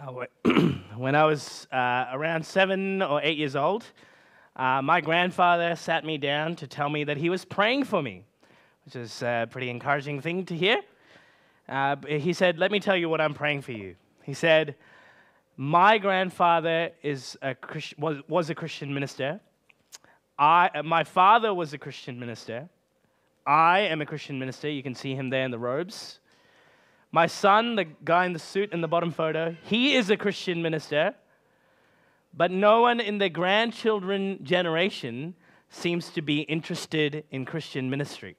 Uh, when I was uh, around seven or eight years old, uh, my grandfather sat me down to tell me that he was praying for me, which is a pretty encouraging thing to hear. Uh, he said, Let me tell you what I'm praying for you. He said, My grandfather is a Christ- was, was a Christian minister. I, uh, my father was a Christian minister. I am a Christian minister. You can see him there in the robes. My son, the guy in the suit in the bottom photo, he is a Christian minister, but no one in the grandchildren generation seems to be interested in Christian ministry.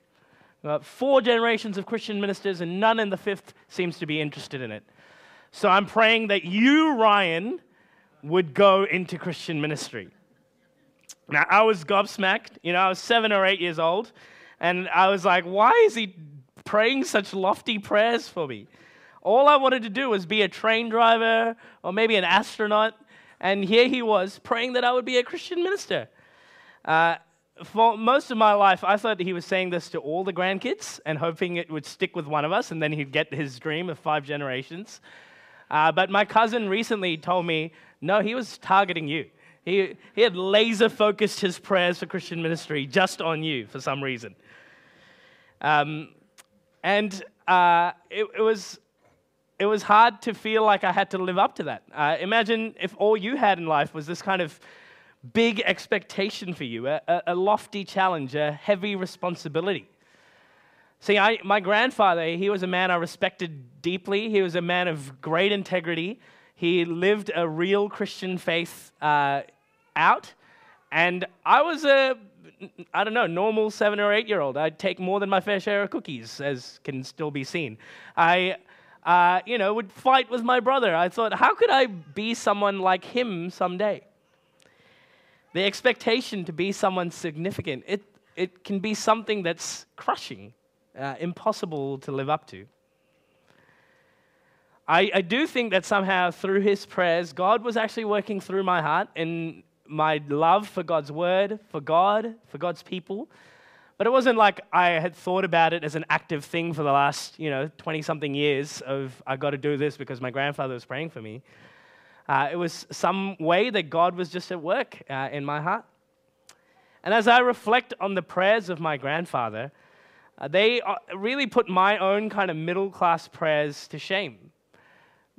Uh, four generations of Christian ministers, and none in the fifth seems to be interested in it. So I'm praying that you, Ryan, would go into Christian ministry. Now, I was gobsmacked. You know, I was seven or eight years old, and I was like, why is he praying such lofty prayers for me. All I wanted to do was be a train driver or maybe an astronaut, and here he was praying that I would be a Christian minister. Uh, for most of my life, I thought he was saying this to all the grandkids and hoping it would stick with one of us, and then he'd get his dream of five generations. Uh, but my cousin recently told me, no, he was targeting you. He, he had laser focused his prayers for Christian ministry just on you for some reason. Um, and uh, it, it, was, it was hard to feel like I had to live up to that. Uh, imagine if all you had in life was this kind of big expectation for you, a, a lofty challenge, a heavy responsibility. See, I, my grandfather, he was a man I respected deeply. He was a man of great integrity. He lived a real Christian faith uh, out. And I was a I don't know, normal seven or eight year old. I'd take more than my fair share of cookies, as can still be seen. I, uh, you know, would fight with my brother. I thought, how could I be someone like him someday? The expectation to be someone significant, it, it can be something that's crushing, uh, impossible to live up to. I, I do think that somehow through his prayers, God was actually working through my heart in my love for God's word, for God, for God's people. But it wasn't like I had thought about it as an active thing for the last, you know, 20 something years of I got to do this because my grandfather was praying for me. Uh, it was some way that God was just at work uh, in my heart. And as I reflect on the prayers of my grandfather, uh, they uh, really put my own kind of middle class prayers to shame.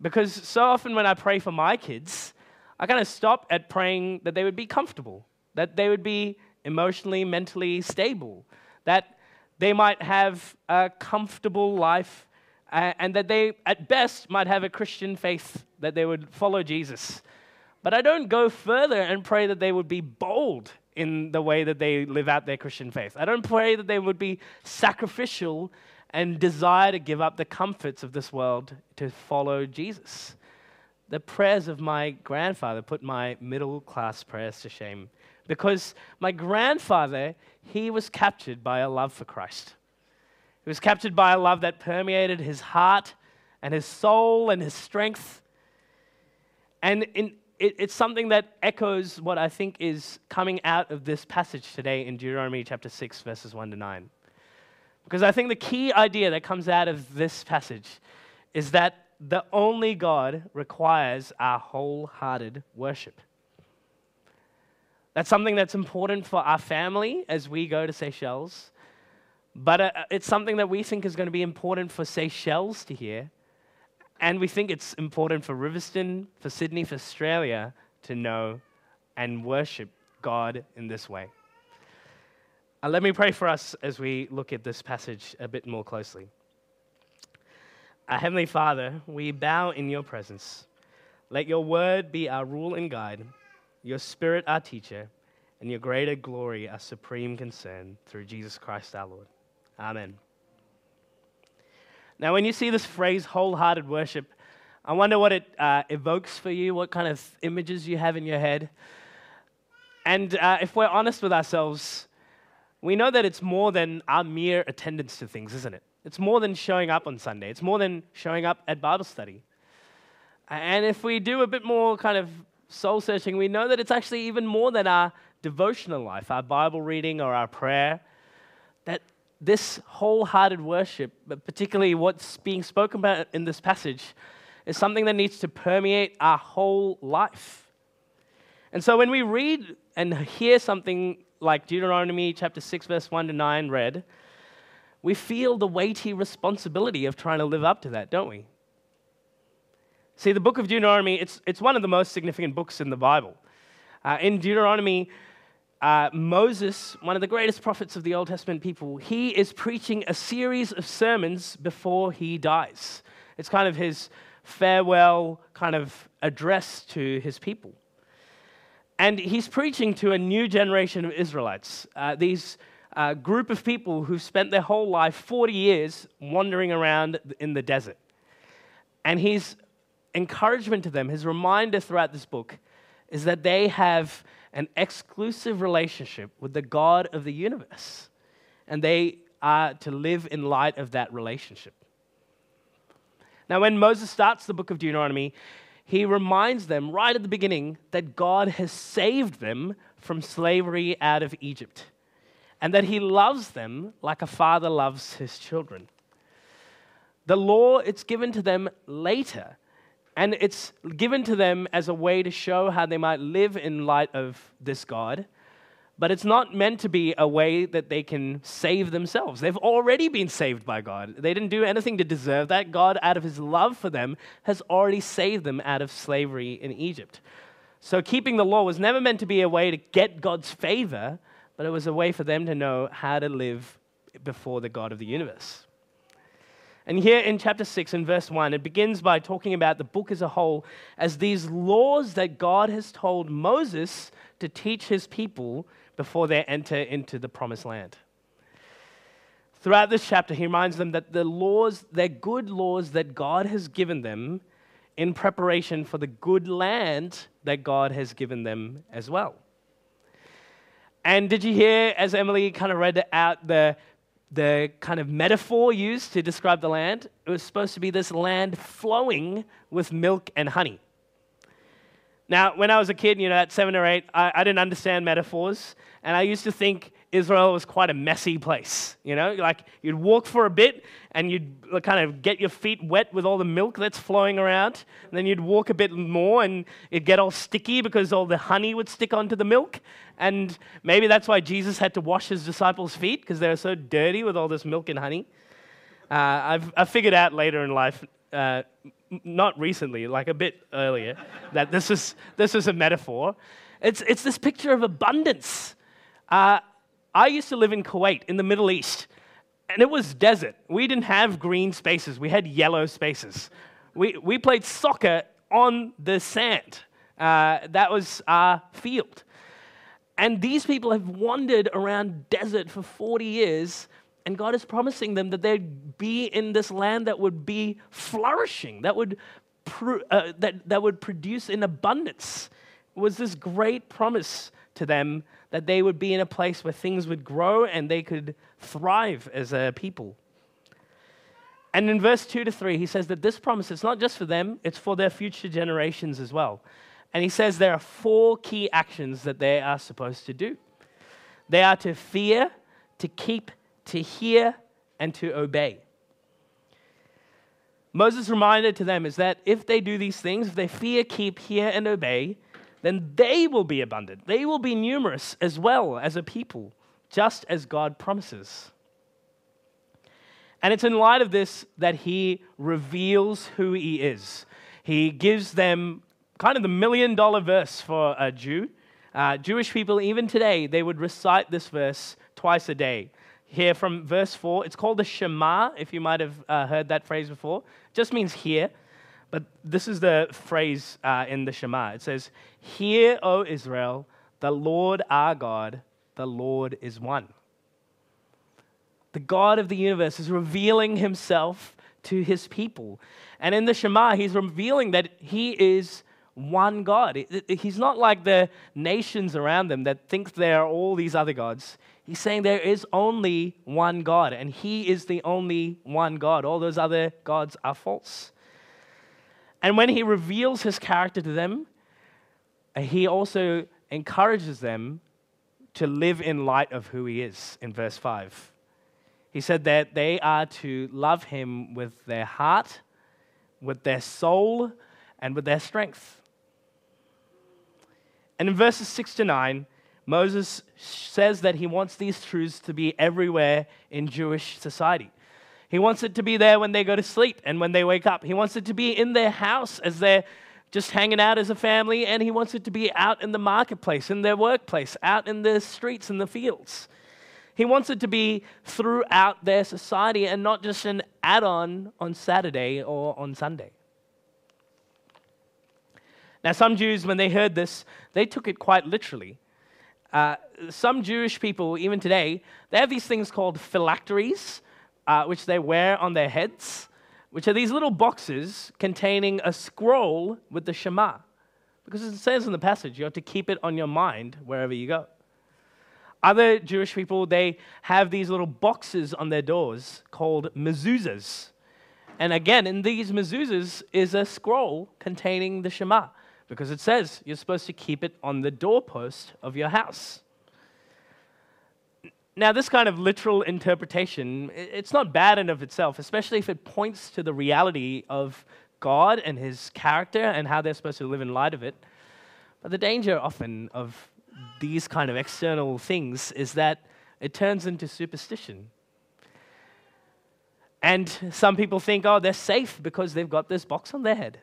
Because so often when I pray for my kids, I kind of stop at praying that they would be comfortable, that they would be emotionally, mentally stable, that they might have a comfortable life, uh, and that they, at best, might have a Christian faith, that they would follow Jesus. But I don't go further and pray that they would be bold in the way that they live out their Christian faith. I don't pray that they would be sacrificial and desire to give up the comforts of this world to follow Jesus the prayers of my grandfather put my middle class prayers to shame because my grandfather, he was captured by a love for Christ. He was captured by a love that permeated his heart and his soul and his strength. And in, it, it's something that echoes what I think is coming out of this passage today in Deuteronomy chapter 6, verses 1 to 9. Because I think the key idea that comes out of this passage is that the only God requires our wholehearted worship. That's something that's important for our family as we go to Seychelles, but uh, it's something that we think is going to be important for Seychelles to hear. And we think it's important for Riverstone, for Sydney, for Australia to know and worship God in this way. Uh, let me pray for us as we look at this passage a bit more closely. Our Heavenly Father, we bow in your presence. Let your word be our rule and guide, your spirit our teacher, and your greater glory our supreme concern through Jesus Christ our Lord. Amen. Now, when you see this phrase, wholehearted worship, I wonder what it uh, evokes for you, what kind of images you have in your head. And uh, if we're honest with ourselves, we know that it's more than our mere attendance to things, isn't it? It's more than showing up on Sunday, it's more than showing up at Bible study. And if we do a bit more kind of soul searching, we know that it's actually even more than our devotional life, our Bible reading or our prayer. That this wholehearted worship, but particularly what's being spoken about in this passage, is something that needs to permeate our whole life. And so when we read and hear something like Deuteronomy chapter 6, verse 1 to 9 read, we feel the weighty responsibility of trying to live up to that, don't we? See, the book of Deuteronomy, it's, it's one of the most significant books in the Bible. Uh, in Deuteronomy, uh, Moses, one of the greatest prophets of the Old Testament people, he is preaching a series of sermons before he dies. It's kind of his farewell kind of address to his people. And he's preaching to a new generation of Israelites, uh, these uh, group of people who've spent their whole life, 40 years, wandering around in the desert. And his encouragement to them, his reminder throughout this book, is that they have an exclusive relationship with the God of the universe. And they are to live in light of that relationship. Now, when Moses starts the book of Deuteronomy, he reminds them right at the beginning that God has saved them from slavery out of Egypt and that he loves them like a father loves his children. The law, it's given to them later and it's given to them as a way to show how they might live in light of this God. But it's not meant to be a way that they can save themselves. They've already been saved by God. They didn't do anything to deserve that. God, out of his love for them, has already saved them out of slavery in Egypt. So keeping the law was never meant to be a way to get God's favor, but it was a way for them to know how to live before the God of the universe. And here in chapter 6 and verse 1, it begins by talking about the book as a whole as these laws that God has told Moses to teach his people before they enter into the promised land. Throughout this chapter, he reminds them that the laws, they're good laws that God has given them in preparation for the good land that God has given them as well. And did you hear, as Emily kind of read out the the kind of metaphor used to describe the land, it was supposed to be this land flowing with milk and honey. Now, when I was a kid, you know, at seven or eight, I, I, didn't understand metaphors, and I used to think Israel was quite a messy place. You know, like you'd walk for a bit and you'd kind of get your feet wet with all the milk that's flowing around, and then you'd walk a bit more and it'd get all sticky because all the honey would stick onto the milk, and maybe that's why Jesus had to wash his disciples' feet because they were so dirty with all this milk and honey. Uh, I've, I've figured out later in life, uh, not recently, like a bit earlier, that this is, this is a metaphor. It's, it's this picture of abundance. Uh, I used to live in Kuwait in the Middle East, and it was desert. We didn't have green spaces, we had yellow spaces. We, we played soccer on the sand. Uh, that was our field. And these people have wandered around desert for 40 years, and God is promising them that they'd be in this land that would be flourishing, that would, uh, that, that would produce in abundance. It was this great promise to them that they would be in a place where things would grow and they could thrive as a people. And in verse 2 to 3, he says that this promise is not just for them, it's for their future generations as well. And he says there are four key actions that they are supposed to do they are to fear, to keep, to hear, and to obey. Moses' reminder to them is that if they do these things, if they fear, keep, hear, and obey, then they will be abundant. They will be numerous as well as a people, just as God promises. And it's in light of this that he reveals who he is. He gives them kind of the million dollar verse for a Jew. Uh, Jewish people, even today, they would recite this verse twice a day. Here from verse 4, it's called the Shema, if you might have uh, heard that phrase before. It just means hear. But this is the phrase uh, in the Shema. It says, Hear, O Israel, the Lord our God, the Lord is one. The God of the universe is revealing himself to his people. And in the Shema, he's revealing that he is one God. He's not like the nations around them that think there are all these other gods. He's saying there is only one God, and He is the only one God. All those other gods are false. And when He reveals His character to them, uh, He also encourages them to live in light of who He is in verse 5. He said that they are to love Him with their heart, with their soul and with their strength. And in verses 6 to 9, Moses says that he wants these truths to be everywhere in Jewish society. He wants it to be there when they go to sleep and when they wake up. He wants it to be in their house as they're just hanging out as a family, and he wants it to be out in the marketplace, in their workplace, out in the streets and the fields. He wants it to be throughout their society and not just an add on on Saturday or on Sunday. Now, some Jews, when they heard this, they took it quite literally. Uh, some Jewish people, even today, they have these things called phylacteries, uh, which they wear on their heads, which are these little boxes containing a scroll with the Shema. Because it says in the passage, you have to keep it on your mind wherever you go. Other Jewish people, they have these little boxes on their doors called mezuzahs. And again, in these mezuzahs is a scroll containing the Shema because it says you're supposed to keep it on the doorpost of your house. Now, this kind of literal interpretation, it's not bad in of itself, especially if it points to the reality of God and his character and how they're supposed to live in light of it. But the danger often of these kind of external things is that it turns into superstition. And some people think, oh, they're safe because they've got this box on their head.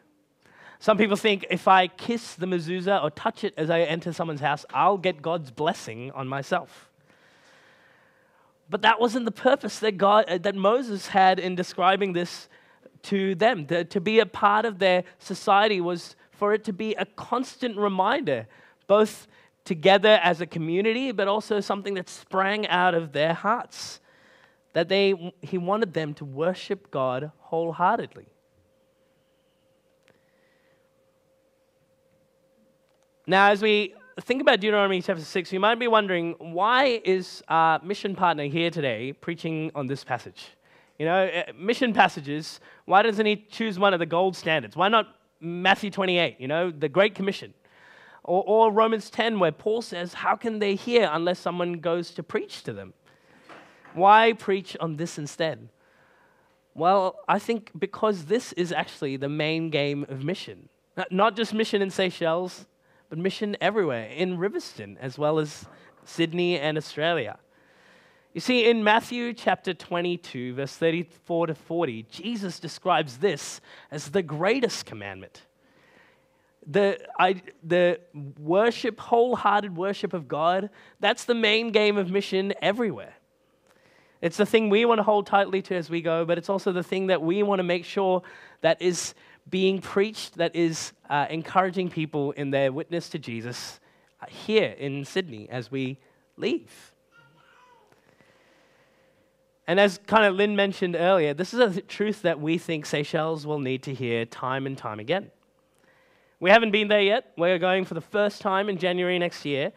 Some people think if I kiss the mezuzah or touch it as I enter someone's house, I'll get God's blessing on myself. But that wasn't the purpose that, God, uh, that Moses had in describing this to them. The, to be a part of their society was for it to be a constant reminder, both together as a community, but also something that sprang out of their hearts. That they, he wanted them to worship God wholeheartedly. Now, as we think about Deuteronomy chapter 6, you might be wondering why is our mission partner here today preaching on this passage? You know, eh, mission passages, why doesn't he choose one of the gold standards? Why not Matthew 28, you know, the Great Commission? Or, or Romans 10, where Paul says, How can they hear unless someone goes to preach to them? Why preach on this instead? Well, I think because this is actually the main game of mission. Not just mission in Seychelles, but mission everywhere, in Riverstone as well as Sydney and Australia. You see, in Matthew chapter 22, verse 34 to 40, Jesus describes this as the greatest commandment. The, I, the worship, wholehearted worship of God, that's the main game of mission everywhere. It's the thing we want to hold tightly to as we go, but it's also the thing that we want to make sure that is being preached that is uh, encouraging people in their witness to Jesus uh, here in Sydney as we leave. And as kind of Lynn mentioned earlier, this is a truth that we think Seychelles will need to hear time and time again. We haven't been there yet. We're going for the first time in January next year.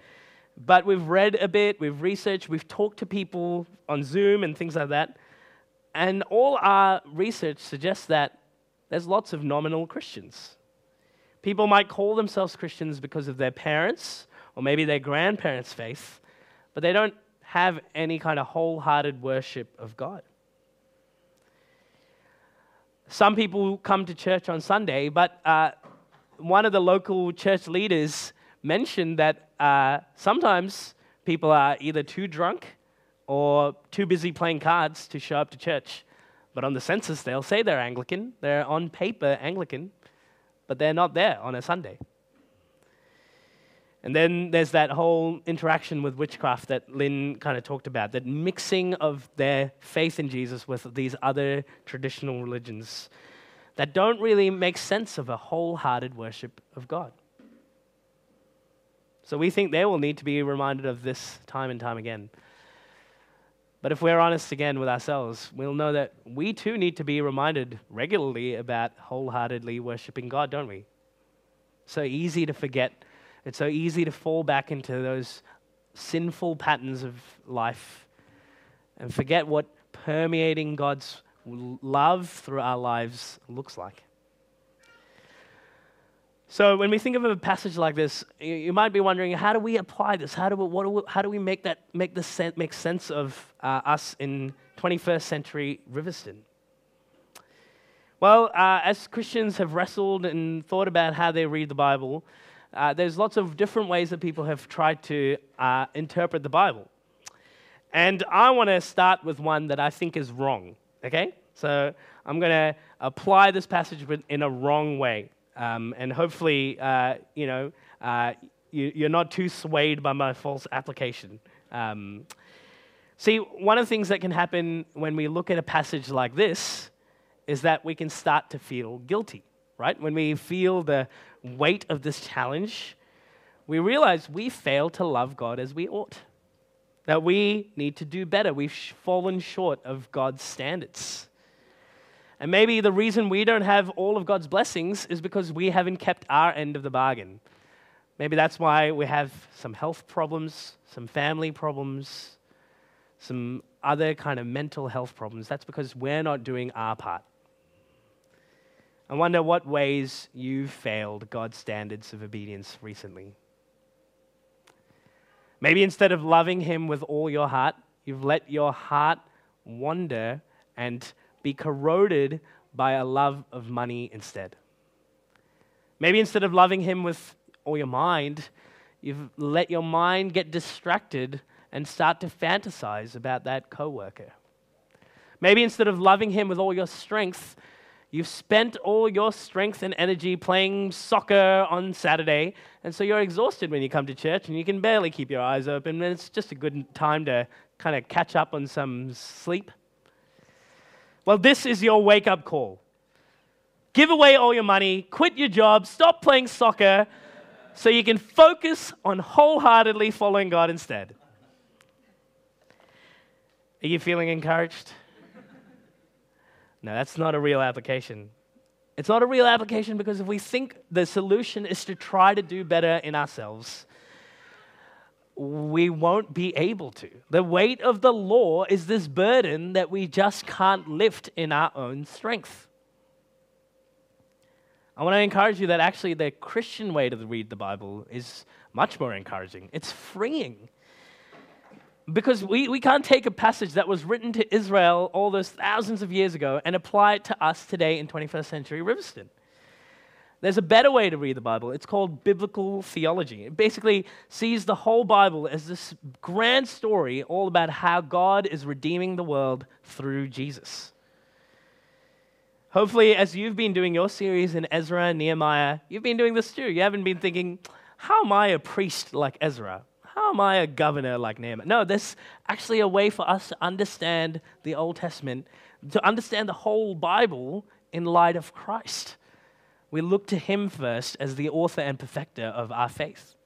But we've read a bit, we've researched, we've talked to people on Zoom and things like that. And all our research suggests that there's lots of nominal Christians. People might call themselves Christians because of their parents or maybe their grandparents' faith, but they don't have any kind of wholehearted worship of God. Some people come to church on Sunday, but uh, one of the local church leaders mentioned that uh, sometimes people are either too drunk or too busy playing cards to show up to church. But on the census, they'll say they're Anglican. They're on paper Anglican, but they're not there on a Sunday. And then there's that whole interaction with witchcraft that Lynn kind of talked about, that mixing of their faith in Jesus with these other traditional religions that don't really make sense of a wholehearted worship of God. So we think they will need to be reminded of this time and time again. But if we're honest again with ourselves, we'll know that we too need to be reminded regularly about wholeheartedly worshiping God, don't we? So easy to forget. It's so easy to fall back into those sinful patterns of life and forget what permeating God's love through our lives looks like. So when we think of a passage like this, you might be wondering, how do we apply this? How do we, what do we, how do we make that make this sen- make sense of uh, us in 21st century Riverstone? Well, uh, as Christians have wrestled and thought about how they read the Bible, uh, there's lots of different ways that people have tried to uh, interpret the Bible. And I want to start with one that I think is wrong, okay? So I'm going to apply this passage in a wrong way. Um, and hopefully, uh, you know, uh, you, are not too swayed by my false application. Um, see, one of the things that can happen when we look at a passage like this is that we can start to feel guilty, right? When we feel the weight of this challenge, we realize we fail to love God as we ought. That we need to do better. We've fallen short of God's standards. And maybe the reason we don't have all of God's blessings is because we haven't kept our end of the bargain. Maybe that's why we have some health problems, some family problems, some other kind of mental health problems. That's because we're not doing our part. I wonder what ways you've failed God's standards of obedience recently. Maybe instead of loving Him with all your heart, you've let your heart wander and be corroded by a love of money instead. Maybe instead of loving Him with all your mind, you've let your mind get distracted and start to fantasize about that coworker. Maybe instead of loving Him with all your strength, you've spent all your strength and energy playing soccer on Saturday, and so you're exhausted when you come to church and you can barely keep your eyes open, and it's just a good time to kind of catch up on some sleep. Well, this is your wake up call. Give away all your money, quit your job, stop playing soccer so you can focus on wholeheartedly following God instead. Are you feeling encouraged? No, that's not a real application. It's not a real application because if we think the solution is to try to do better in ourselves, we won't be able to. The weight of the law is this burden that we just can't lift in our own strength. I want to encourage you that actually the Christian way to read the Bible is much more encouraging. It's freeing. Because we, we can't take a passage that was written to Israel all those thousands of years ago and apply it to us today in 21st century Riverstone. There's a better way to read the Bible. It's called biblical theology. It basically sees the whole Bible as this grand story all about how God is redeeming the world through Jesus. Hopefully, as you've been doing your series in Ezra and Nehemiah, you've been doing this too. You haven't been thinking, how am I a priest like Ezra? How am I a governor like Nehemiah? No, there's actually a way for us to understand the Old Testament, to understand the whole Bible in light of Christ we look to Him first as the author and perfecter of our faith.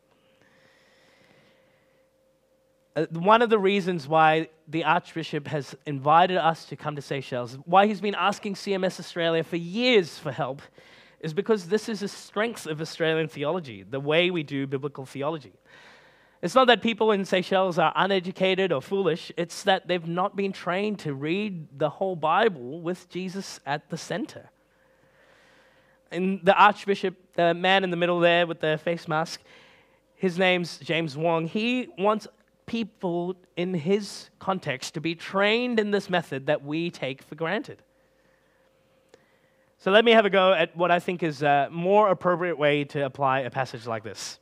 Uh, one of the reasons why the Archbishop has invited us to come to Seychelles, why he's been asking CMS Australia for years for help, is because this is a strength of Australian theology, the way we do biblical theology. It's not that people in Seychelles are uneducated or foolish, it's that they've not been trained to read the whole Bible with Jesus at the center and the Archbishop, the man in the middle there with the face mask, his name's James Wong. He wants people in his context to be trained in this method that we take for granted. So let me have a go at what I think is a more appropriate way to apply a passage like this.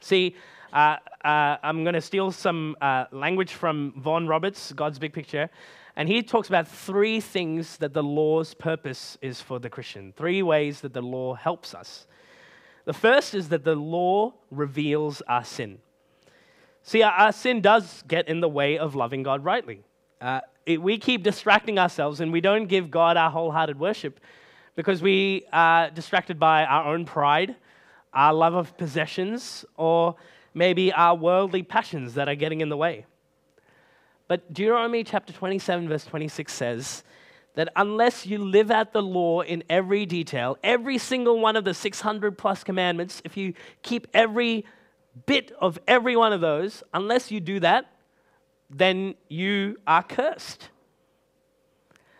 See, uh, uh, I'm going to steal some uh, language from Vaughan Roberts, God's Big Picture. And he talks about three things that the law's purpose is for the Christian, three ways that the law helps us. The first is that the law reveals our sin. See, our, our sin does get in the way of loving God rightly. Uh, it, we keep distracting ourselves and we don't give God our wholehearted worship because we are distracted by our own pride, our love of possessions, or maybe our worldly passions that are getting in the way. But Deuteronomy chapter 27, verse 26 says that unless you live out the law in every detail, every single one of the 600 plus commandments, if you keep every bit of every one of those, unless you do that, then you are cursed.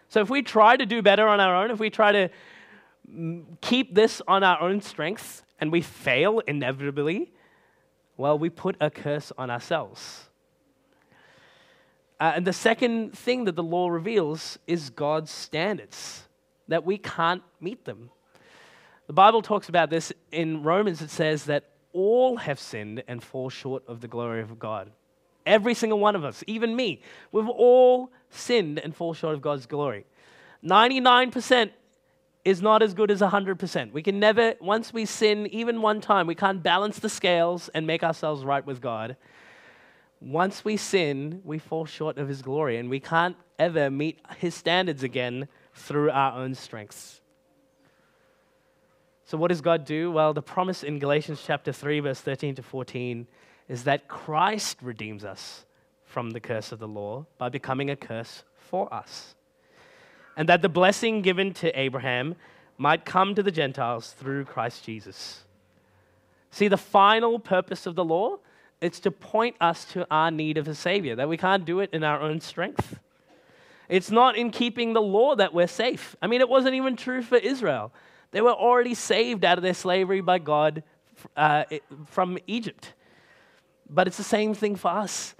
So if we try to do better on our own, if we try to keep this on our own strength and we fail inevitably, well, we put a curse on ourselves. Uh, and the second thing that the law reveals is God's standards. that we can't meet them. The Bible talks about this in Romans, it says that all have sinned and fall short of the glory of God. Every single one of us, even me, we've all sinned and fall short of God's glory. 99% is not as good as 100%. We can never, once we sin even one time, we can't balance the scales and make ourselves right with God. Once we sin, we fall short of His glory, and we can't ever meet His standards again through our own strengths. So, what does God do? Well, the promise in Galatians chapter 3, verse 13 to 14 is that Christ redeems us from the curse of the law by becoming a curse for us. And that the blessing given to Abraham might come to the Gentiles through Christ Jesus. See, the final purpose of the law it's to point us to our need of a Savior, that we can't do it in our own strength. It's not in keeping the law that we're safe. I mean, it wasn't even true for Israel. They were already saved out of their slavery by God uh, from Egypt. But it's the same thing for us.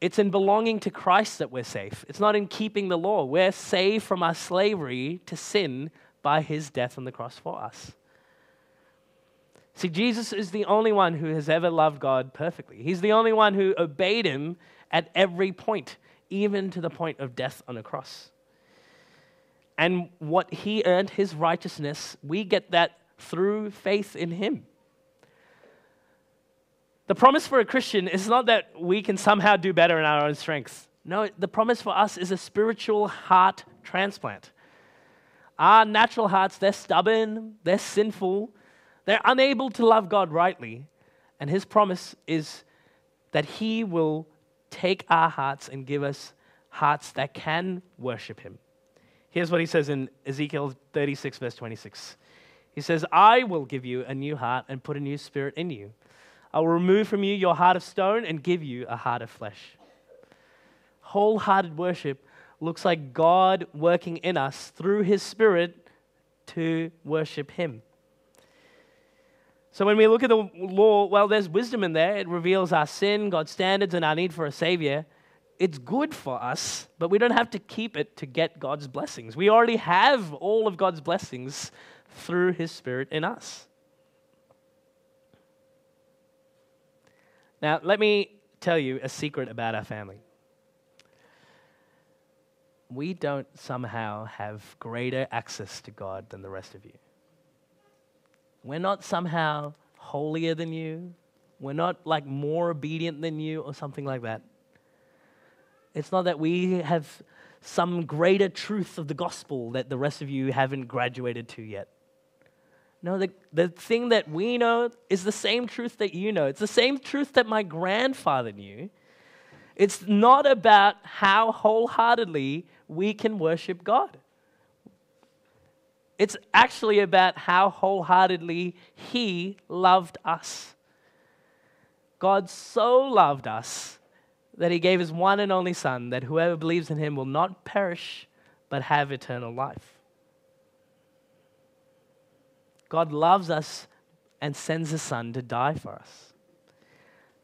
It's in belonging to Christ that we're safe. It's not in keeping the law. We're saved from our slavery to sin by his death on the cross for us. See, Jesus is the only one who has ever loved God perfectly. He's the only one who obeyed him at every point, even to the point of death on a cross. And what he earned, his righteousness, we get that through faith in him. The promise for a Christian is not that we can somehow do better in our own strength. No, the promise for us is a spiritual heart transplant. Our natural hearts, they're stubborn, they're sinful, they're unable to love God rightly. And his promise is that he will take our hearts and give us hearts that can worship him. Here's what he says in Ezekiel 36, verse 26. He says, I will give you a new heart and put a new spirit in you. I will remove from you your heart of stone and give you a heart of flesh. Wholehearted worship looks like God working in us through his spirit to worship him. So when we look at the law, well, there's wisdom in there. It reveals our sin, God's standards, and our need for a Savior it's good for us, but we don't have to keep it to get God's blessings. We already have all of God's blessings through His Spirit in us. Now, let me tell you a secret about our family. We don't somehow have greater access to God than the rest of you. We're not somehow holier than you. We're not like more obedient than you or something like that. It's not that we have some greater truth of the gospel that the rest of you haven't graduated to yet. No, the, the thing that we know is the same truth that you know. It's the same truth that my grandfather knew. It's not about how wholeheartedly we can worship God. It's actually about how wholeheartedly He loved us. God so loved us that he gave his one and only Son, that whoever believes in him will not perish, but have eternal life. God loves us and sends his Son to die for us.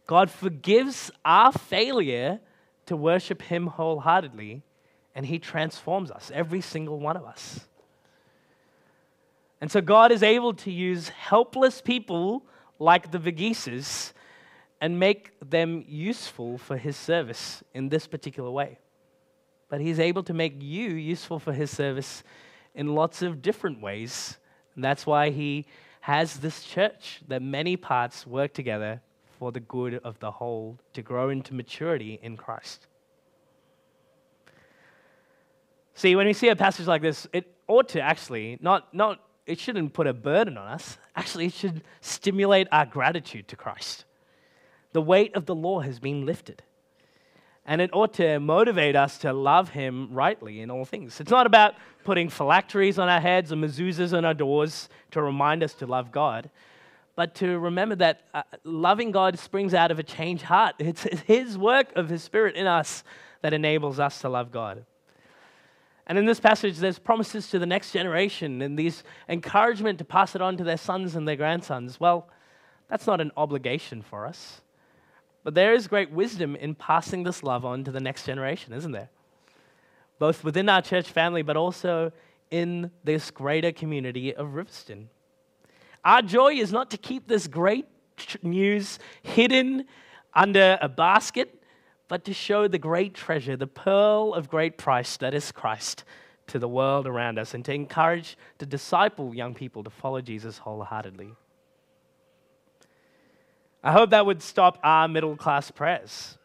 God forgives our failure to worship him wholeheartedly, and he transforms us, every single one of us. And so God is able to use helpless people like the Vergheses and make them useful for his service in this particular way. But he's able to make you useful for his service in lots of different ways. And that's why he has this church that many parts work together for the good of the whole to grow into maturity in Christ. See, when we see a passage like this, it ought to actually not, not it shouldn't put a burden on us. Actually, it should stimulate our gratitude to Christ. The weight of the law has been lifted. And it ought to motivate us to love him rightly in all things. It's not about putting phylacteries on our heads or mezuzahs on our doors to remind us to love God, but to remember that uh, loving God springs out of a changed heart. It's his work of his spirit in us that enables us to love God. And in this passage, there's promises to the next generation and these encouragement to pass it on to their sons and their grandsons. Well, that's not an obligation for us. But there is great wisdom in passing this love on to the next generation, isn't there? Both within our church family, but also in this greater community of Riverstone. Our joy is not to keep this great news hidden under a basket, but to show the great treasure, the pearl of great price that is Christ to the world around us, and to encourage, to disciple young people to follow Jesus wholeheartedly. I hope that would stop our middle class prayers.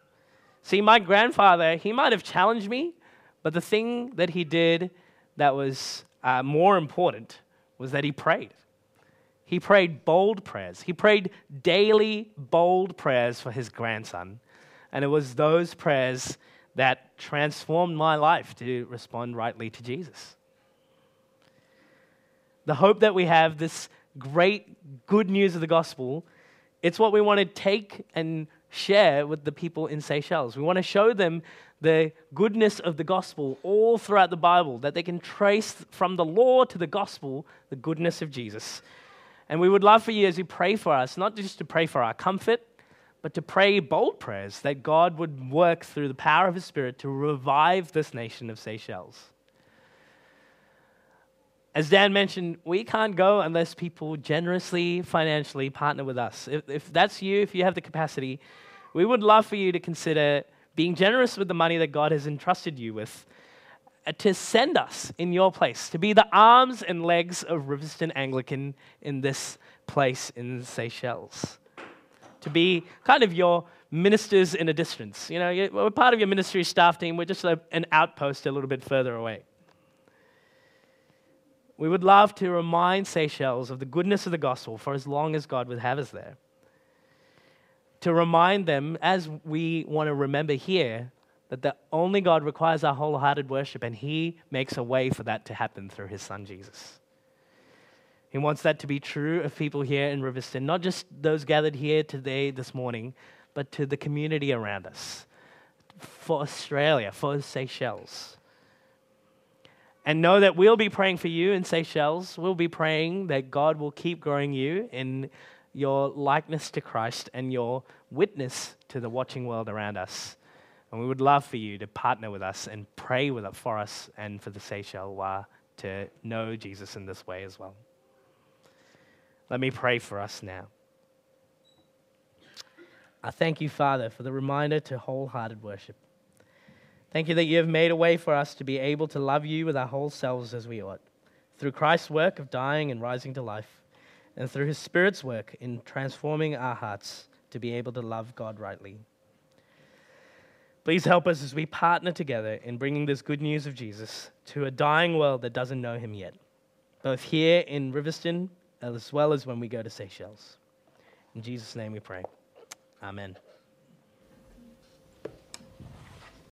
See, my grandfather, he might have challenged me, but the thing that he did that was uh, more important was that he prayed. He prayed bold prayers. He prayed daily, bold prayers for his grandson. And it was those prayers that transformed my life to respond rightly to Jesus. The hope that we have, this great good news of the gospel, it's what we want to take and share with the people in Seychelles. We want to show them the goodness of the gospel all throughout the Bible, that they can trace from the law to the gospel the goodness of Jesus. And we would love for you as you pray for us, not just to pray for our comfort, but to pray bold prayers that God would work through the power of His Spirit to revive this nation of Seychelles. As Dan mentioned, we can't go unless people generously, financially partner with us. If, if that's you, if you have the capacity, we would love for you to consider being generous with the money that God has entrusted you with uh, to send us in your place, to be the arms and legs of Riverstone Anglican in this place in Seychelles, to be kind of your ministers in a distance. You know, we're part of your ministry staff team, we're just an outpost a little bit further away. We would love to remind Seychelles of the goodness of the gospel for as long as God would have us there. To remind them, as we want to remember here, that the only God requires our wholehearted worship, and He makes a way for that to happen through His Son Jesus. He wants that to be true of people here in Riverstone, not just those gathered here today, this morning, but to the community around us, for Australia, for Seychelles. And know that we'll be praying for you in Seychelles. We'll be praying that God will keep growing you in your likeness to Christ and your witness to the watching world around us. And we would love for you to partner with us and pray with it for us and for the Seychelles to know Jesus in this way as well. Let me pray for us now. I thank you, Father, for the reminder to wholehearted worship. Thank you that you have made a way for us to be able to love you with our whole selves as we ought, through Christ's work of dying and rising to life, and through his Spirit's work in transforming our hearts to be able to love God rightly. Please help us as we partner together in bringing this good news of Jesus to a dying world that doesn't know him yet, both here in Riverstone as well as when we go to Seychelles. In Jesus' name we pray. Amen.